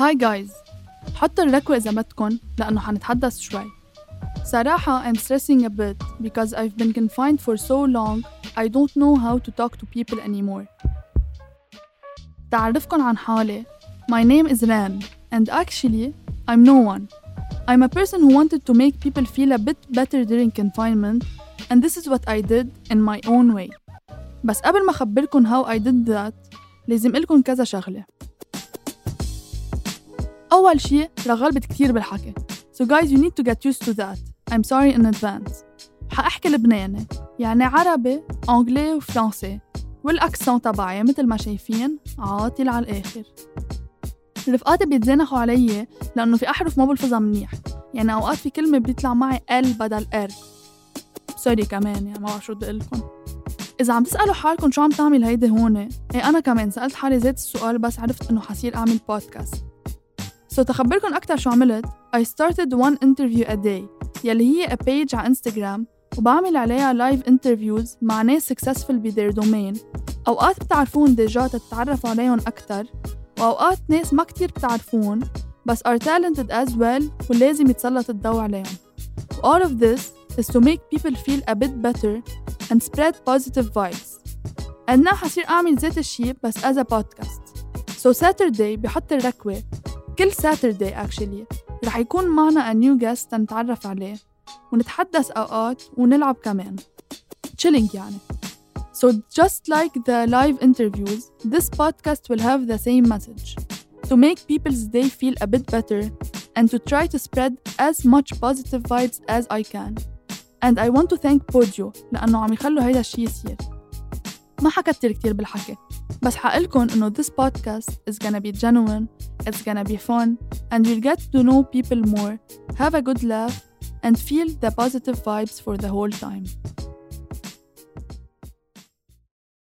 هاي جايز حطوا الركوة إذا بدكن لأنه حنتحدث شوي صراحة I'm stressing a bit because I've been confined for so long I don't know how to talk to people anymore تعرفكن عن حالي My name is Ran and actually I'm no one I'm a person who wanted to make people feel a bit better during confinement and this is what I did in my own way بس قبل ما أخبركن how I did that لازم إلكن كذا شغلة أول شي رح غلبت كتير بالحكي. So guys you need to get used to that. I'm sorry in advance. حأحكي لبناني. يعني عربي أنجلي وفرنسي. والأكسون تبعي مثل ما شايفين عاطل على الآخر. رفقاتي بيتزانخوا علي لأنه في أحرف ما بلفظها منيح. يعني أوقات في كلمة بيطلع معي ال بدل ار سوري كمان يعني ما بعرف شو بدي أقلكن إذا عم تسألوا حالكم شو عم تعمل هيدي هون إيه أنا كمان سألت حالي ذات السؤال بس عرفت إنه حصير أعمل بودكاست سو so, تخبركم أكتر شو عملت؟ I started one interview a day يلي هي a page على انستغرام وبعمل عليها لايف انترفيوز مع ناس successful بدير دومين أوقات بتعرفون ديجا تتعرفوا عليهم أكتر وأوقات ناس ما كتير بتعرفون بس are talented as well ولازم يتسلط الضوء عليهم. All of this is to make people feel a bit better and spread positive vibes. أنا حصير أعمل ذات الشي بس as a podcast. So Saturday بحط الركوة. كل ساتردي اكشلي رح يكون معنا a new guest تنتعرف عليه ونتحدث اوقات ونلعب كمان chilling يعني So just like the live interviews, this podcast will have the same message to make people's day feel a bit better and to try to spread as much positive vibes as I can. And I want to thank Podeo لأنه عم يخلوا هيدا الشيء يصير. ما حكتر كتير بالحكي بس حقلكن إنه this podcast is gonna be genuine, it's gonna be fun, and you'll get to know people more, have a good laugh, and feel the positive vibes for the whole time.